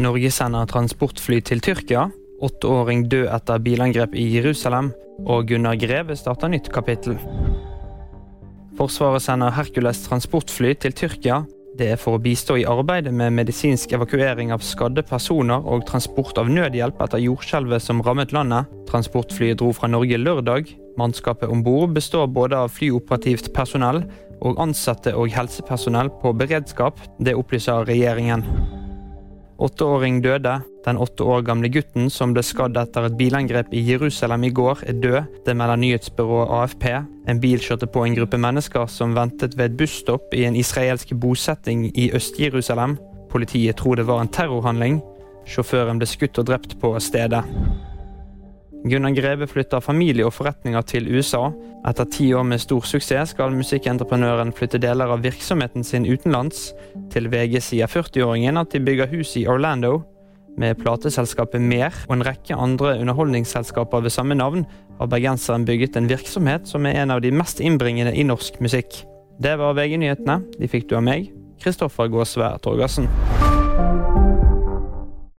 Norge sender transportfly til Tyrkia. Åtteåring død etter bilangrep i Jerusalem. Og Gunnar Greve starter nytt kapittel. Forsvaret sender Hercules transportfly til Tyrkia. Det er for å bistå i arbeidet med medisinsk evakuering av skadde personer og transport av nødhjelp etter jordskjelvet som rammet landet. Transportflyet dro fra Norge lørdag. Mannskapet om bord består både av flyoperativt personell og ansatte og helsepersonell på beredskap. Det opplyser regjeringen. Åtteåring døde. Den åtte år gamle gutten som ble skadd etter et bilangrep i Jerusalem i går, er død. Det melder nyhetsbyrået AFP. En bil kjørte på en gruppe mennesker som ventet ved et busstopp i en israelsk bosetting i Øst-Jerusalem. Politiet tror det var en terrorhandling. Sjåføren ble skutt og drept på stedet. Gunnar Greve flytter familie og forretninger til USA. Etter ti år med stor suksess skal musikkentreprenøren flytte deler av virksomheten sin utenlands. Til VG sier 40-åringen at de bygger hus i Orlando. Med plateselskapet Mer og en rekke andre underholdningsselskaper ved samme navn har bergenseren bygget en virksomhet som er en av de mest innbringende i norsk musikk. Det var VG-nyhetene. De fikk du av meg, Kristoffer Gåsvær Torgersen.